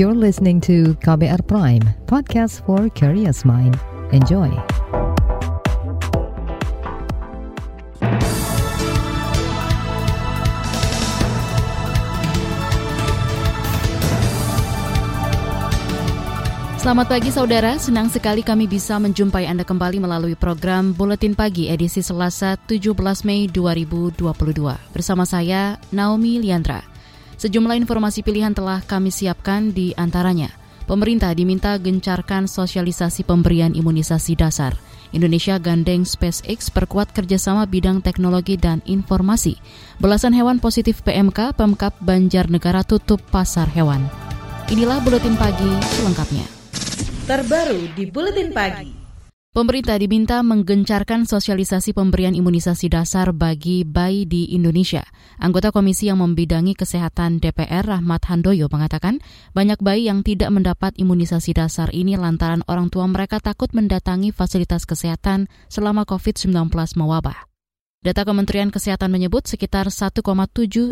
You're listening to KBR Prime, podcast for curious mind. Enjoy. Selamat pagi saudara, senang sekali kami bisa menjumpai Anda kembali melalui program Buletin Pagi edisi Selasa 17 Mei 2022. Bersama saya, Naomi Liandra. Sejumlah informasi pilihan telah kami siapkan di antaranya. Pemerintah diminta gencarkan sosialisasi pemberian imunisasi dasar. Indonesia gandeng SpaceX perkuat kerjasama bidang teknologi dan informasi. Belasan hewan positif PMK, Pemkap Banjarnegara tutup pasar hewan. Inilah Buletin Pagi selengkapnya terbaru di Buletin Pagi. Pemerintah diminta menggencarkan sosialisasi pemberian imunisasi dasar bagi bayi di Indonesia. Anggota Komisi yang membidangi kesehatan DPR Rahmat Handoyo mengatakan banyak bayi yang tidak mendapat imunisasi dasar ini lantaran orang tua mereka takut mendatangi fasilitas kesehatan selama COVID-19 mewabah. Data Kementerian Kesehatan menyebut sekitar 1,7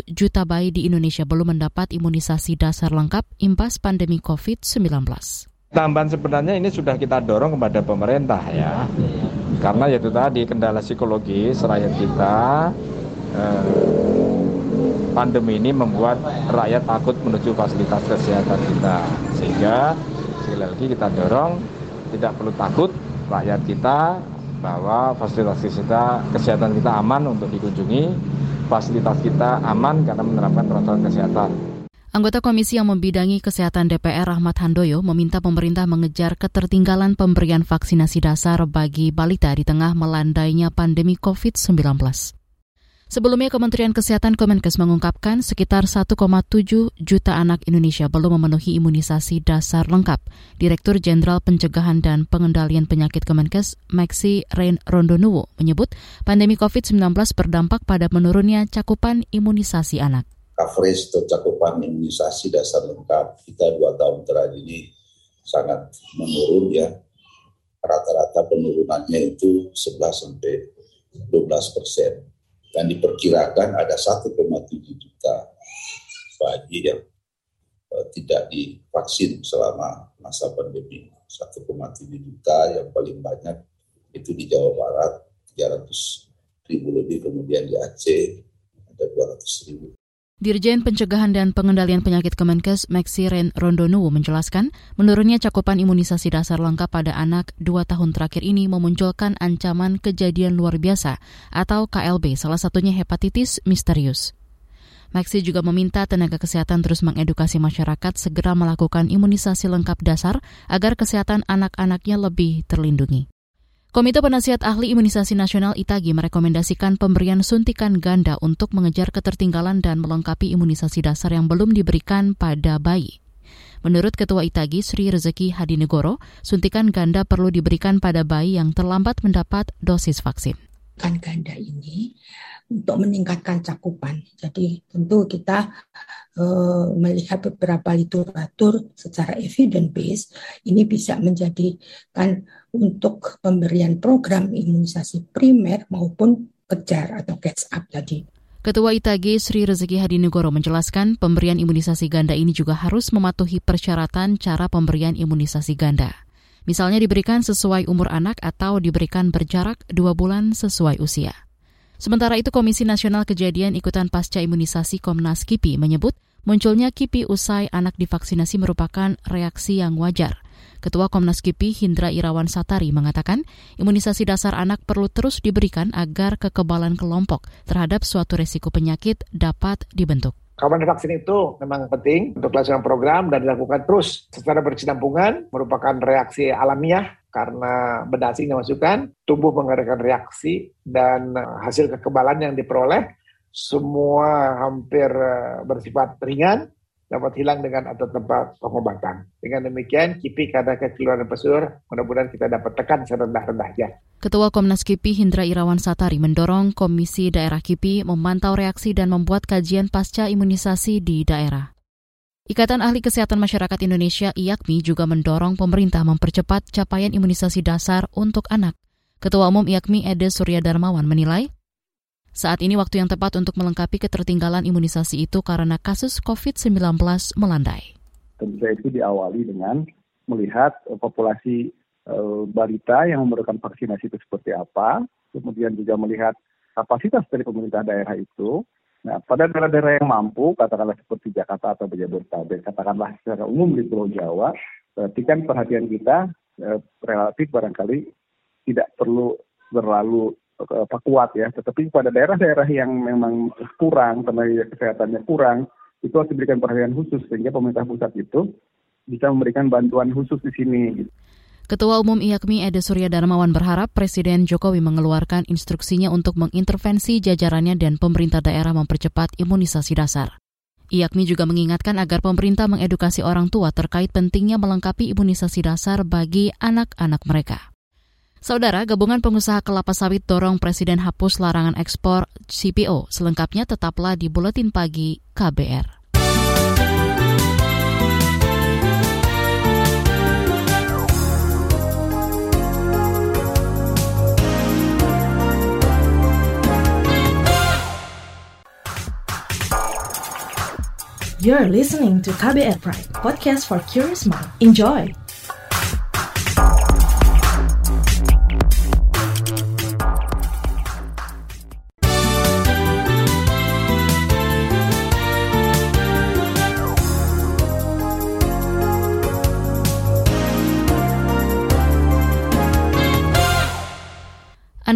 juta bayi di Indonesia belum mendapat imunisasi dasar lengkap impas pandemi COVID-19. Tambahan sebenarnya ini sudah kita dorong kepada pemerintah ya, karena yaitu tadi kendala psikologis rakyat kita. Eh, pandemi ini membuat rakyat takut menuju fasilitas kesehatan kita, sehingga sekali lagi kita dorong tidak perlu takut rakyat kita bahwa fasilitas kita, kesehatan kita aman untuk dikunjungi, fasilitas kita aman karena menerapkan protokol kesehatan. Anggota komisi yang membidangi kesehatan DPR Rahmat Handoyo meminta pemerintah mengejar ketertinggalan pemberian vaksinasi dasar bagi balita di tengah melandainya pandemi COVID-19. Sebelumnya Kementerian Kesehatan Kemenkes mengungkapkan sekitar 1,7 juta anak Indonesia belum memenuhi imunisasi dasar lengkap. Direktur Jenderal Pencegahan dan Pengendalian Penyakit Kemenkes, Maxi Rain Rondonuwo, menyebut pandemi COVID-19 berdampak pada menurunnya cakupan imunisasi anak coverage atau cakupan imunisasi dasar lengkap kita dua tahun terakhir ini sangat menurun ya. Rata-rata penurunannya itu 11 sampai 12 persen. Dan diperkirakan ada 1,7 juta bayi yang uh, tidak divaksin selama masa pandemi. 1,7 juta yang paling banyak itu di Jawa Barat, 300 ribu lebih, kemudian di Aceh ada 200 ribu. Dirjen Pencegahan dan Pengendalian Penyakit Kemenkes Maxi Ren Rondonuwu menjelaskan, menurunnya cakupan imunisasi dasar lengkap pada anak dua tahun terakhir ini memunculkan ancaman kejadian luar biasa atau KLB, salah satunya hepatitis misterius. Maxi juga meminta tenaga kesehatan terus mengedukasi masyarakat segera melakukan imunisasi lengkap dasar agar kesehatan anak-anaknya lebih terlindungi. Komite Penasihat Ahli Imunisasi Nasional ITAGI merekomendasikan pemberian suntikan ganda untuk mengejar ketertinggalan dan melengkapi imunisasi dasar yang belum diberikan pada bayi. Menurut Ketua ITAGI Sri Rezeki Hadinegoro, suntikan ganda perlu diberikan pada bayi yang terlambat mendapat dosis vaksin. Kan ganda ini untuk meningkatkan cakupan. Jadi tentu kita uh, melihat beberapa literatur secara evidence base ini bisa menjadikan untuk pemberian program imunisasi primer maupun kejar atau catch up tadi. Ketua ITG Sri Rezeki Hadinegoro menjelaskan pemberian imunisasi ganda ini juga harus mematuhi persyaratan cara pemberian imunisasi ganda. Misalnya diberikan sesuai umur anak atau diberikan berjarak dua bulan sesuai usia. Sementara itu Komisi Nasional Kejadian Ikutan Pasca Imunisasi Komnas KIPI menyebut munculnya KIPI usai anak divaksinasi merupakan reaksi yang wajar. Ketua Komnas KIPI Hindra Irawan Satari mengatakan imunisasi dasar anak perlu terus diberikan agar kekebalan kelompok terhadap suatu resiko penyakit dapat dibentuk. Kawan vaksin itu memang penting untuk melaksanakan program dan dilakukan terus. Secara berkesinambungan merupakan reaksi alamiah karena benda asing dimasukkan, tubuh mengadakan reaksi dan hasil kekebalan yang diperoleh semua hampir eh, bersifat ringan, dapat hilang dengan atau tempat pengobatan. Dengan demikian, KIPI karena kekeluaran pesur, mudah-mudahan kita dapat tekan serendah-rendahnya. Ketua Komnas KIPI Hindra Irawan Satari mendorong Komisi Daerah KIPI memantau reaksi dan membuat kajian pasca imunisasi di daerah. Ikatan Ahli Kesehatan Masyarakat Indonesia IAKMI juga mendorong pemerintah mempercepat capaian imunisasi dasar untuk anak. Ketua Umum IAKMI Ede Surya Darmawan menilai, saat ini waktu yang tepat untuk melengkapi ketertinggalan imunisasi itu karena kasus COVID-19 melandai. Tentu itu diawali dengan melihat populasi balita yang memerlukan vaksinasi itu seperti apa, kemudian juga melihat kapasitas dari pemerintah daerah itu. Nah, pada daerah-daerah yang mampu, katakanlah seperti Jakarta atau Jabodetabek, katakanlah secara umum di Pulau Jawa, berarti kan perhatian kita eh, relatif barangkali tidak perlu terlalu apa, kuat ya. Tetapi pada daerah-daerah yang memang kurang, tenaga kesehatannya kurang, itu harus diberikan perhatian khusus sehingga pemerintah pusat itu bisa memberikan bantuan khusus di sini. Gitu. Ketua Umum IAKMI Ede Surya Darmawan berharap Presiden Jokowi mengeluarkan instruksinya untuk mengintervensi jajarannya dan pemerintah daerah mempercepat imunisasi dasar. IAKMI juga mengingatkan agar pemerintah mengedukasi orang tua terkait pentingnya melengkapi imunisasi dasar bagi anak-anak mereka. Saudara, gabungan pengusaha kelapa sawit dorong Presiden hapus larangan ekspor CPO. Selengkapnya tetaplah di Buletin Pagi KBR. You're listening to KBR Pride, podcast for curious mind. Enjoy!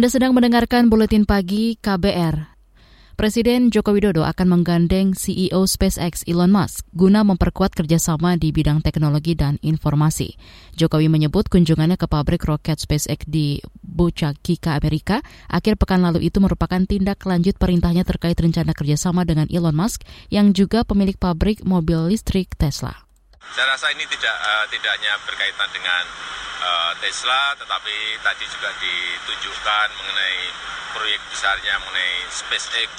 Anda sedang mendengarkan buletin pagi KBR. Presiden Joko Widodo akan menggandeng CEO SpaceX Elon Musk guna memperkuat kerjasama di bidang teknologi dan informasi. Jokowi menyebut kunjungannya ke pabrik roket SpaceX di Boca Chica, Amerika, akhir pekan lalu itu merupakan tindak lanjut perintahnya terkait rencana kerjasama dengan Elon Musk yang juga pemilik pabrik mobil listrik Tesla. Saya rasa ini tidak uh, tidak hanya berkaitan dengan uh, Tesla, tetapi tadi juga ditunjukkan mengenai proyek besarnya mengenai SpaceX,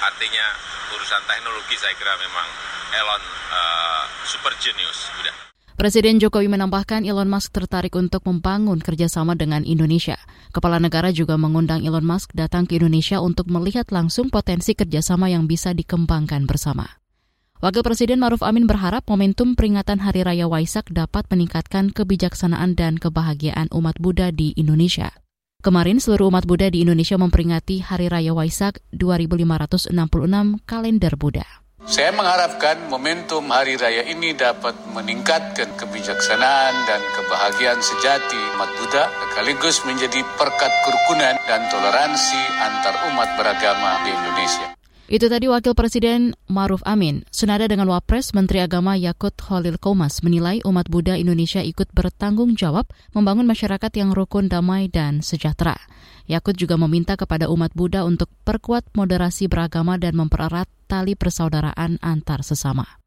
artinya urusan teknologi saya kira memang Elon uh, super genius. Udah. Presiden Jokowi menambahkan Elon Musk tertarik untuk membangun kerjasama dengan Indonesia. Kepala negara juga mengundang Elon Musk datang ke Indonesia untuk melihat langsung potensi kerjasama yang bisa dikembangkan bersama. Wakil Presiden Maruf Amin berharap momentum peringatan Hari Raya Waisak dapat meningkatkan kebijaksanaan dan kebahagiaan umat Buddha di Indonesia. Kemarin seluruh umat Buddha di Indonesia memperingati Hari Raya Waisak 2566 kalender Buddha. Saya mengharapkan momentum Hari Raya ini dapat meningkatkan kebijaksanaan dan kebahagiaan sejati umat Buddha, sekaligus menjadi perkat kerukunan dan toleransi antar umat beragama di Indonesia. Itu tadi Wakil Presiden Maruf Amin. Senada dengan Wapres, Menteri Agama Yakut Holil Komas menilai umat Buddha Indonesia ikut bertanggung jawab membangun masyarakat yang rukun, damai, dan sejahtera. Yakut juga meminta kepada umat Buddha untuk perkuat moderasi beragama dan mempererat tali persaudaraan antar sesama.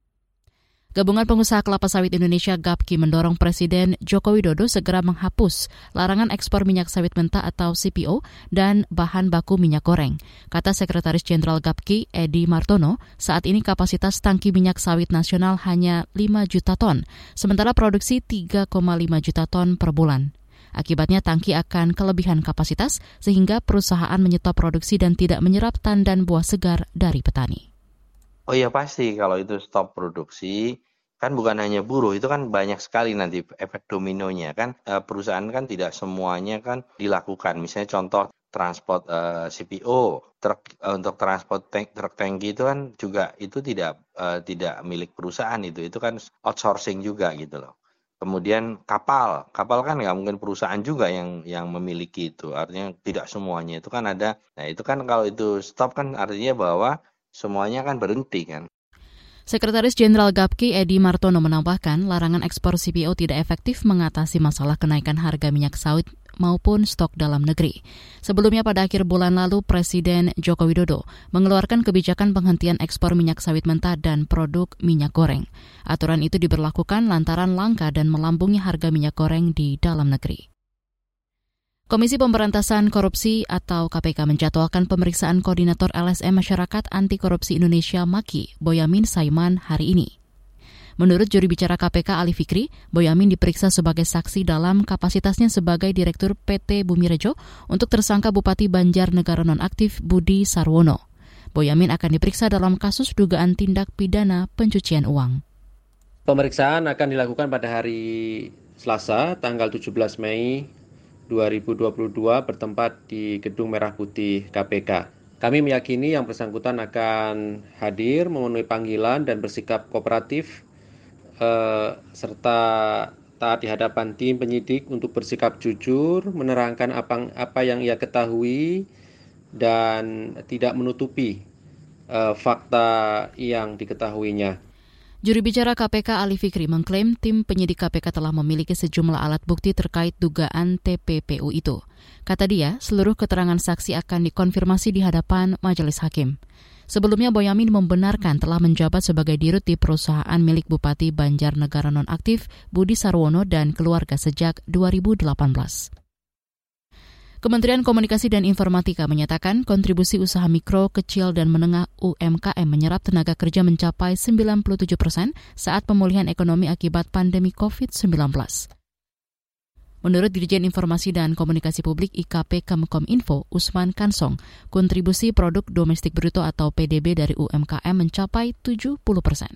Gabungan Pengusaha Kelapa Sawit Indonesia GAPKI mendorong Presiden Joko Widodo segera menghapus larangan ekspor minyak sawit mentah atau CPO dan bahan baku minyak goreng. Kata Sekretaris Jenderal GAPKI Edi Martono, saat ini kapasitas tangki minyak sawit nasional hanya 5 juta ton, sementara produksi 3,5 juta ton per bulan. Akibatnya tangki akan kelebihan kapasitas sehingga perusahaan menyetop produksi dan tidak menyerap tandan buah segar dari petani. Oh iya pasti. Kalau itu stop produksi kan bukan hanya buruh itu kan banyak sekali nanti efek dominonya kan. E, perusahaan kan tidak semuanya kan dilakukan. Misalnya contoh transport e, eh, CPO truk e, untuk transport tank, truk tangki itu kan juga itu tidak e, tidak milik perusahaan itu. Itu kan outsourcing juga gitu loh. Kemudian kapal. Kapal kan nggak mungkin perusahaan juga yang yang memiliki itu. Artinya tidak semuanya. Itu kan ada. Nah itu kan kalau itu stop kan artinya bahwa semuanya kan berhenti kan. Sekretaris Jenderal GAPKI Edi Martono menambahkan larangan ekspor CPO tidak efektif mengatasi masalah kenaikan harga minyak sawit maupun stok dalam negeri. Sebelumnya pada akhir bulan lalu Presiden Joko Widodo mengeluarkan kebijakan penghentian ekspor minyak sawit mentah dan produk minyak goreng. Aturan itu diberlakukan lantaran langka dan melambungnya harga minyak goreng di dalam negeri. Komisi Pemberantasan Korupsi atau KPK menjadwalkan pemeriksaan Koordinator LSM Masyarakat Anti Korupsi Indonesia Maki, Boyamin Saiman, hari ini. Menurut juri bicara KPK Ali Fikri, Boyamin diperiksa sebagai saksi dalam kapasitasnya sebagai Direktur PT Bumi Rejo untuk tersangka Bupati Banjar Negara Nonaktif Budi Sarwono. Boyamin akan diperiksa dalam kasus dugaan tindak pidana pencucian uang. Pemeriksaan akan dilakukan pada hari Selasa tanggal 17 Mei 2022 bertempat di Gedung Merah Putih KPK. Kami meyakini yang bersangkutan akan hadir memenuhi panggilan dan bersikap kooperatif eh, serta taat di hadapan tim penyidik untuk bersikap jujur, menerangkan apa, apa yang ia ketahui dan tidak menutupi eh, fakta yang diketahuinya. Juru bicara KPK Ali Fikri mengklaim tim penyidik KPK telah memiliki sejumlah alat bukti terkait dugaan TPPU itu. Kata dia, seluruh keterangan saksi akan dikonfirmasi di hadapan majelis hakim. Sebelumnya Boyamin membenarkan telah menjabat sebagai dirut di perusahaan milik Bupati Banjarnegara nonaktif Budi Sarwono dan keluarga sejak 2018. Kementerian Komunikasi dan Informatika menyatakan kontribusi usaha mikro, kecil, dan menengah UMKM menyerap tenaga kerja mencapai 97 persen saat pemulihan ekonomi akibat pandemi COVID-19. Menurut Dirjen Informasi dan Komunikasi Publik IKP Kemkominfo, Usman Kansong, kontribusi produk domestik bruto atau PDB dari UMKM mencapai 70 persen.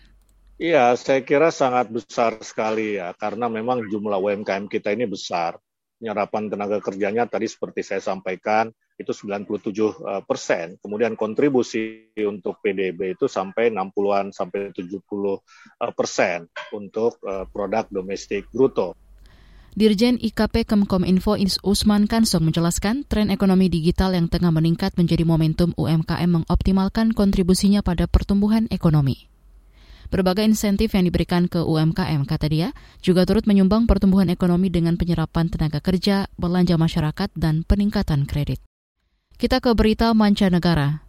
Iya, saya kira sangat besar sekali ya, karena memang jumlah UMKM kita ini besar penyerapan tenaga kerjanya tadi seperti saya sampaikan itu 97 eh, persen. Kemudian kontribusi untuk PDB itu sampai 60-an sampai 70 eh, persen untuk eh, produk domestik bruto. Dirjen IKP Kemkominfo Usman Kansong menjelaskan tren ekonomi digital yang tengah meningkat menjadi momentum UMKM mengoptimalkan kontribusinya pada pertumbuhan ekonomi. Berbagai insentif yang diberikan ke UMKM, kata dia, juga turut menyumbang pertumbuhan ekonomi dengan penyerapan tenaga kerja, belanja masyarakat, dan peningkatan kredit. Kita ke berita mancanegara.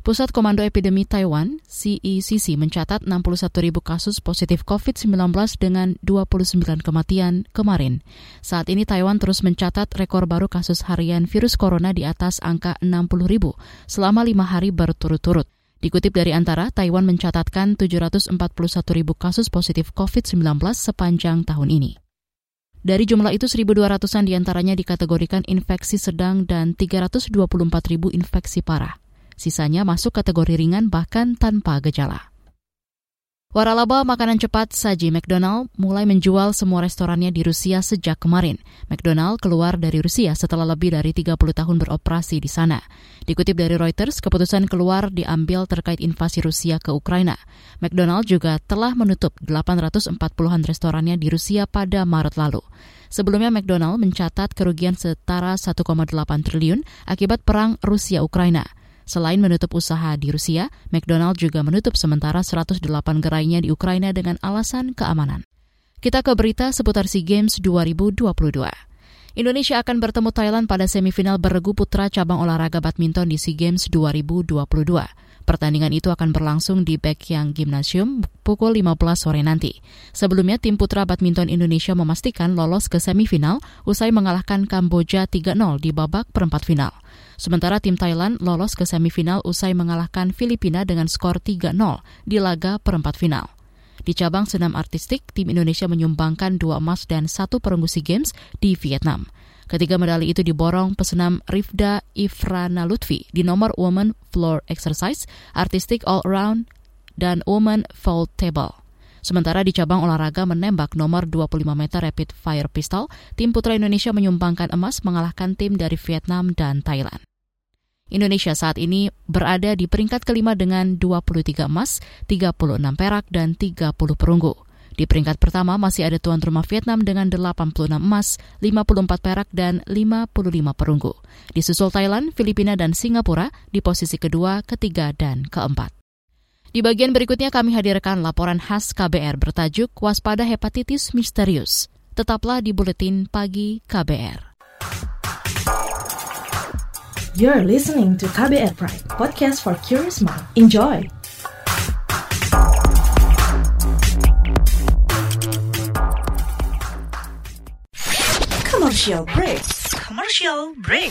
Pusat Komando Epidemi Taiwan, CECC, mencatat 61 ribu kasus positif COVID-19 dengan 29 kematian kemarin. Saat ini Taiwan terus mencatat rekor baru kasus harian virus corona di atas angka 60 ribu selama lima hari berturut-turut. Dikutip dari Antara, Taiwan mencatatkan 741 ribu kasus positif COVID-19 sepanjang tahun ini. Dari jumlah itu, 1.200-an di antaranya dikategorikan infeksi sedang dan 324 ribu infeksi parah. Sisanya masuk kategori ringan bahkan tanpa gejala. Waralaba makanan cepat saji McDonald mulai menjual semua restorannya di Rusia sejak kemarin. McDonald keluar dari Rusia setelah lebih dari 30 tahun beroperasi di sana. Dikutip dari Reuters, keputusan keluar diambil terkait invasi Rusia ke Ukraina. McDonald juga telah menutup 840-an restorannya di Rusia pada Maret lalu. Sebelumnya McDonald mencatat kerugian setara 1,8 triliun akibat perang Rusia-Ukraina. Selain menutup usaha di Rusia, McDonald juga menutup sementara 108 gerainya di Ukraina dengan alasan keamanan. Kita ke berita seputar SEA Games 2022. Indonesia akan bertemu Thailand pada semifinal beregu putra cabang olahraga badminton di SEA Games 2022. Pertandingan itu akan berlangsung di Baekhyang Gymnasium pukul 15 sore nanti. Sebelumnya, tim putra badminton Indonesia memastikan lolos ke semifinal usai mengalahkan Kamboja 3-0 di babak perempat final. Sementara tim Thailand lolos ke semifinal usai mengalahkan Filipina dengan skor 3-0 di laga perempat final. Di cabang senam artistik, tim Indonesia menyumbangkan dua emas dan satu perunggu SEA Games di Vietnam. Ketiga medali itu diborong pesenam Rifda Ifrana Lutfi di nomor Women Floor Exercise, Artistic All Around, dan Women Fall Table. Sementara di cabang olahraga menembak nomor 25 meter rapid fire pistol, tim putra Indonesia menyumbangkan emas mengalahkan tim dari Vietnam dan Thailand. Indonesia saat ini berada di peringkat kelima dengan 23 emas, 36 perak, dan 30 perunggu. Di peringkat pertama masih ada tuan rumah Vietnam dengan 86 emas, 54 perak, dan 55 perunggu. Disusul Thailand, Filipina, dan Singapura di posisi kedua, ketiga, dan keempat. Di bagian berikutnya kami hadirkan laporan khas KBR bertajuk Waspada Hepatitis Misterius. Tetaplah di Buletin Pagi KBR. You're listening to KBR Pride, podcast for curious mind. Enjoy! Commercial break. Commercial break.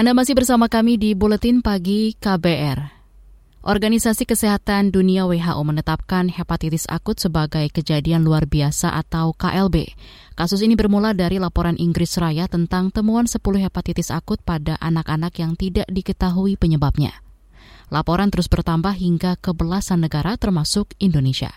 Anda masih bersama kami di Buletin Pagi KBR. Organisasi Kesehatan Dunia WHO menetapkan hepatitis akut sebagai kejadian luar biasa atau KLB. Kasus ini bermula dari laporan Inggris Raya tentang temuan 10 hepatitis akut pada anak-anak yang tidak diketahui penyebabnya. Laporan terus bertambah hingga ke belasan negara termasuk Indonesia.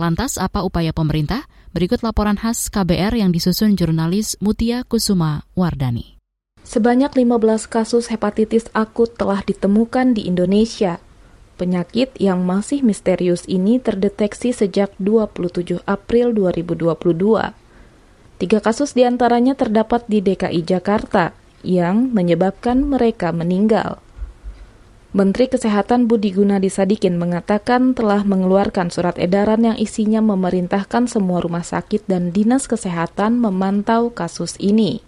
Lantas apa upaya pemerintah? Berikut laporan khas KBR yang disusun jurnalis Mutia Kusuma Wardani. Sebanyak 15 kasus hepatitis akut telah ditemukan di Indonesia Penyakit yang masih misterius ini terdeteksi sejak 27 April 2022. Tiga kasus di antaranya terdapat di DKI Jakarta yang menyebabkan mereka meninggal. Menteri Kesehatan Budi Gunadi Sadikin mengatakan telah mengeluarkan surat edaran yang isinya memerintahkan semua rumah sakit dan dinas kesehatan memantau kasus ini.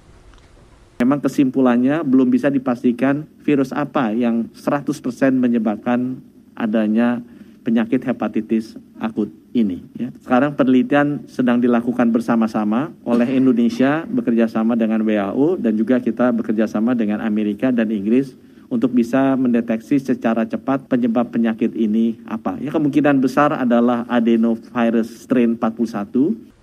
Memang kesimpulannya belum bisa dipastikan virus apa yang 100% menyebabkan adanya penyakit hepatitis akut ini. Ya. Sekarang penelitian sedang dilakukan bersama-sama oleh Indonesia bekerjasama dengan WHO dan juga kita bekerjasama dengan Amerika dan Inggris untuk bisa mendeteksi secara cepat penyebab penyakit ini apa. Ya kemungkinan besar adalah adenovirus strain 41.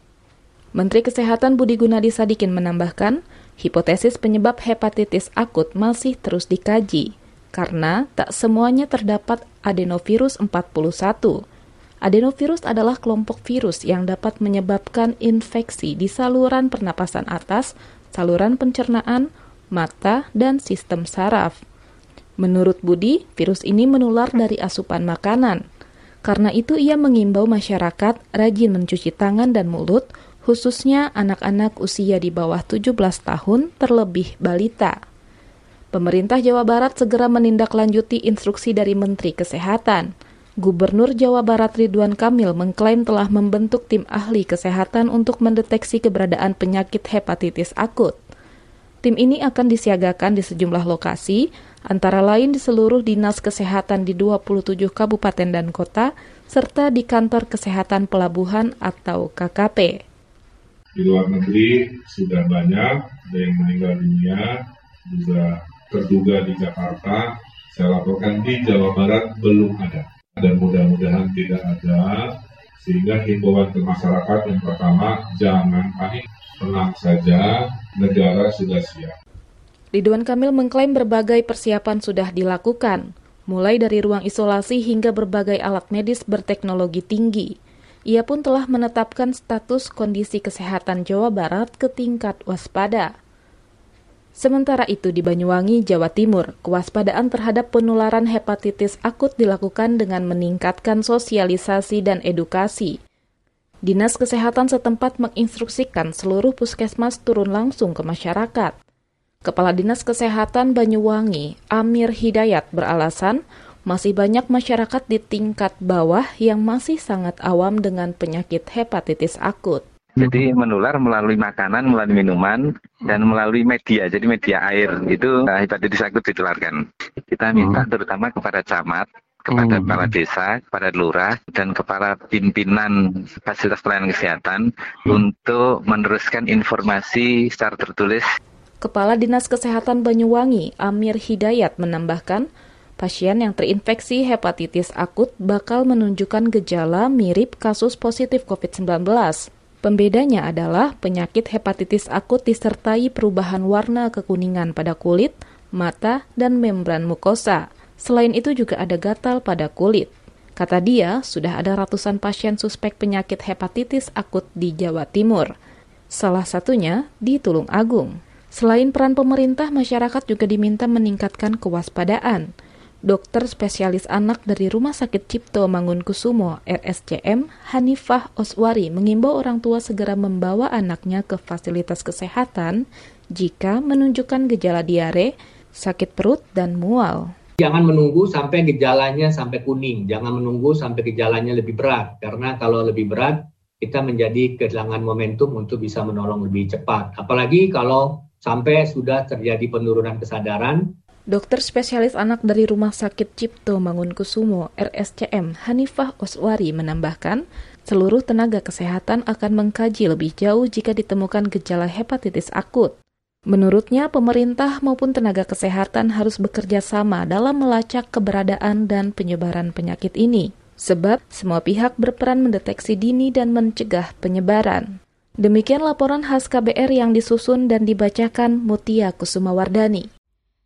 Menteri Kesehatan Budi Gunadi Sadikin menambahkan, hipotesis penyebab hepatitis akut masih terus dikaji karena tak semuanya terdapat adenovirus 41. Adenovirus adalah kelompok virus yang dapat menyebabkan infeksi di saluran pernapasan atas, saluran pencernaan, mata, dan sistem saraf. Menurut Budi, virus ini menular dari asupan makanan. Karena itu ia mengimbau masyarakat rajin mencuci tangan dan mulut, khususnya anak-anak usia di bawah 17 tahun terlebih balita pemerintah Jawa Barat segera menindaklanjuti instruksi dari Menteri Kesehatan. Gubernur Jawa Barat Ridwan Kamil mengklaim telah membentuk tim ahli kesehatan untuk mendeteksi keberadaan penyakit hepatitis akut. Tim ini akan disiagakan di sejumlah lokasi, antara lain di seluruh dinas kesehatan di 27 kabupaten dan kota, serta di kantor kesehatan pelabuhan atau KKP. Di luar negeri sudah banyak, ada yang meninggal dunia, juga terduga di Jakarta, saya laporkan di Jawa Barat belum ada. Dan mudah-mudahan tidak ada, sehingga himbauan ke masyarakat yang pertama, jangan panik, tenang saja, negara sudah siap. Ridwan Kamil mengklaim berbagai persiapan sudah dilakukan, mulai dari ruang isolasi hingga berbagai alat medis berteknologi tinggi. Ia pun telah menetapkan status kondisi kesehatan Jawa Barat ke tingkat waspada. Sementara itu di Banyuwangi, Jawa Timur, kewaspadaan terhadap penularan hepatitis akut dilakukan dengan meningkatkan sosialisasi dan edukasi. Dinas Kesehatan setempat menginstruksikan seluruh puskesmas turun langsung ke masyarakat. Kepala Dinas Kesehatan Banyuwangi, Amir Hidayat beralasan masih banyak masyarakat di tingkat bawah yang masih sangat awam dengan penyakit hepatitis akut. Jadi menular melalui makanan, melalui minuman, dan melalui media. Jadi media air itu uh, hepatitis akut ditularkan. Kita minta hmm. terutama kepada camat, kepada hmm. kepala desa, kepada lurah, dan kepala pimpinan fasilitas pelayanan kesehatan hmm. untuk meneruskan informasi secara tertulis. Kepala Dinas Kesehatan Banyuwangi, Amir Hidayat, menambahkan, pasien yang terinfeksi hepatitis akut bakal menunjukkan gejala mirip kasus positif COVID-19. Pembedanya adalah penyakit hepatitis akut disertai perubahan warna kekuningan pada kulit, mata, dan membran mukosa. Selain itu juga ada gatal pada kulit. Kata dia, sudah ada ratusan pasien suspek penyakit hepatitis akut di Jawa Timur. salah satunya di Tulung Agung. Selain peran pemerintah, masyarakat juga diminta meningkatkan kewaspadaan. Dokter spesialis anak dari Rumah Sakit Cipto Mangunkusumo RSCM, Hanifah Oswari, mengimbau orang tua segera membawa anaknya ke fasilitas kesehatan jika menunjukkan gejala diare, sakit perut, dan mual. Jangan menunggu sampai gejalanya sampai kuning, jangan menunggu sampai gejalanya lebih berat, karena kalau lebih berat kita menjadi kehilangan momentum untuk bisa menolong lebih cepat. Apalagi kalau sampai sudah terjadi penurunan kesadaran, Dokter spesialis anak dari Rumah Sakit Cipto Mangunkusumo RSCM Hanifah Oswari menambahkan, seluruh tenaga kesehatan akan mengkaji lebih jauh jika ditemukan gejala hepatitis akut. Menurutnya, pemerintah maupun tenaga kesehatan harus bekerja sama dalam melacak keberadaan dan penyebaran penyakit ini, sebab semua pihak berperan mendeteksi dini dan mencegah penyebaran. Demikian laporan khas KBR yang disusun dan dibacakan Mutia Kusumawardani.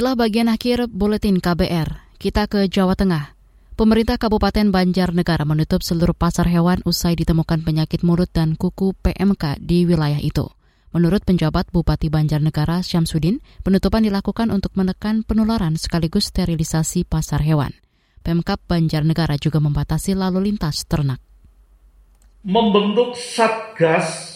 Inilah bagian akhir buletin KBR. Kita ke Jawa Tengah. Pemerintah Kabupaten Banjarnegara menutup seluruh pasar hewan usai ditemukan penyakit mulut dan kuku PMK di wilayah itu. Menurut penjabat Bupati Banjarnegara Syamsuddin, penutupan dilakukan untuk menekan penularan sekaligus sterilisasi pasar hewan. Pemkap Banjarnegara juga membatasi lalu lintas ternak. Membentuk Satgas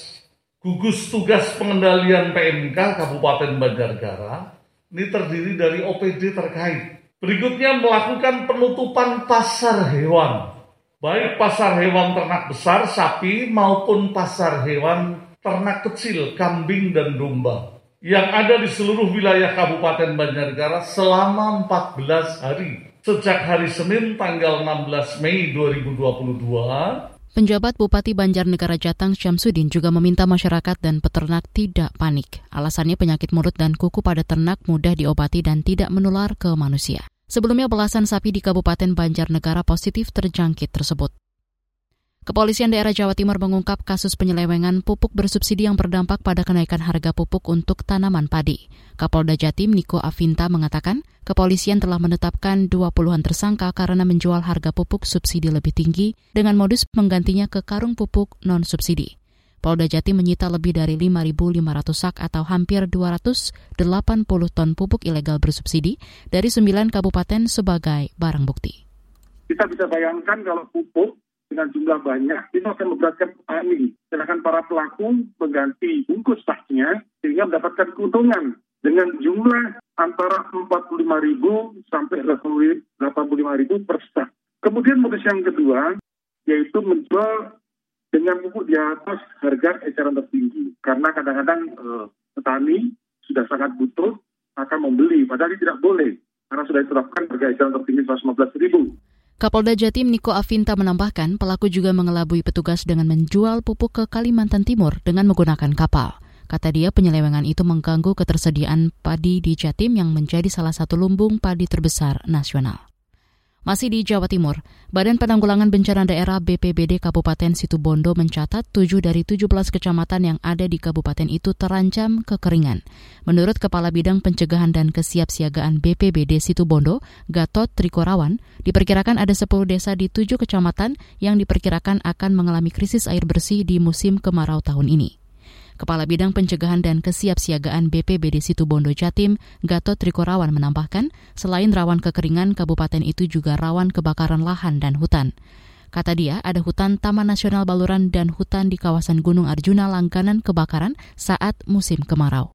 gugus tugas pengendalian PMK Kabupaten Banjarnegara ini terdiri dari OPD terkait. Berikutnya melakukan penutupan pasar hewan. Baik pasar hewan ternak besar, sapi, maupun pasar hewan ternak kecil, kambing dan domba. Yang ada di seluruh wilayah Kabupaten Banjarnegara selama 14 hari. Sejak hari Senin tanggal 16 Mei 2022 Penjabat Bupati Banjarnegara Jatang Syamsuddin juga meminta masyarakat dan peternak tidak panik. Alasannya penyakit mulut dan kuku pada ternak mudah diobati dan tidak menular ke manusia. Sebelumnya belasan sapi di Kabupaten Banjarnegara positif terjangkit tersebut. Kepolisian daerah Jawa Timur mengungkap kasus penyelewengan pupuk bersubsidi yang berdampak pada kenaikan harga pupuk untuk tanaman padi. Kapolda Jatim Niko Avinta mengatakan, kepolisian telah menetapkan 20-an tersangka karena menjual harga pupuk subsidi lebih tinggi dengan modus menggantinya ke karung pupuk non-subsidi. Polda Jatim menyita lebih dari 5.500 sak atau hampir 280 ton pupuk ilegal bersubsidi dari 9 kabupaten sebagai barang bukti. Kita bisa bayangkan kalau pupuk dengan jumlah banyak, itu akan memberatkan petani. Sedangkan para pelaku mengganti bungkus tasnya sehingga mendapatkan keuntungan dengan jumlah antara 45 ribu sampai 85 ribu per stak. Kemudian modus yang kedua, yaitu menjual dengan pupuk di atas harga eceran tertinggi. Karena kadang-kadang eh, petani sudah sangat butuh, akan membeli. Padahal tidak boleh, karena sudah ditetapkan harga eceran tertinggi 115 ribu. Kapolda Jatim Niko Avinta menambahkan pelaku juga mengelabui petugas dengan menjual pupuk ke Kalimantan Timur dengan menggunakan kapal. Kata dia penyelewengan itu mengganggu ketersediaan padi di Jatim yang menjadi salah satu lumbung padi terbesar nasional. Masih di Jawa Timur, Badan Penanggulangan Bencana Daerah BPBD Kabupaten Situbondo mencatat 7 dari 17 kecamatan yang ada di kabupaten itu terancam kekeringan. Menurut Kepala Bidang Pencegahan dan Kesiapsiagaan BPBD Situbondo, Gatot Trikorawan, diperkirakan ada 10 desa di 7 kecamatan yang diperkirakan akan mengalami krisis air bersih di musim kemarau tahun ini. Kepala Bidang Pencegahan dan Kesiapsiagaan BPBD Situbondo Jatim, Gatot Trikorawan menambahkan, selain rawan kekeringan, kabupaten itu juga rawan kebakaran lahan dan hutan. Kata dia, ada hutan Taman Nasional Baluran dan hutan di kawasan Gunung Arjuna langganan kebakaran saat musim kemarau.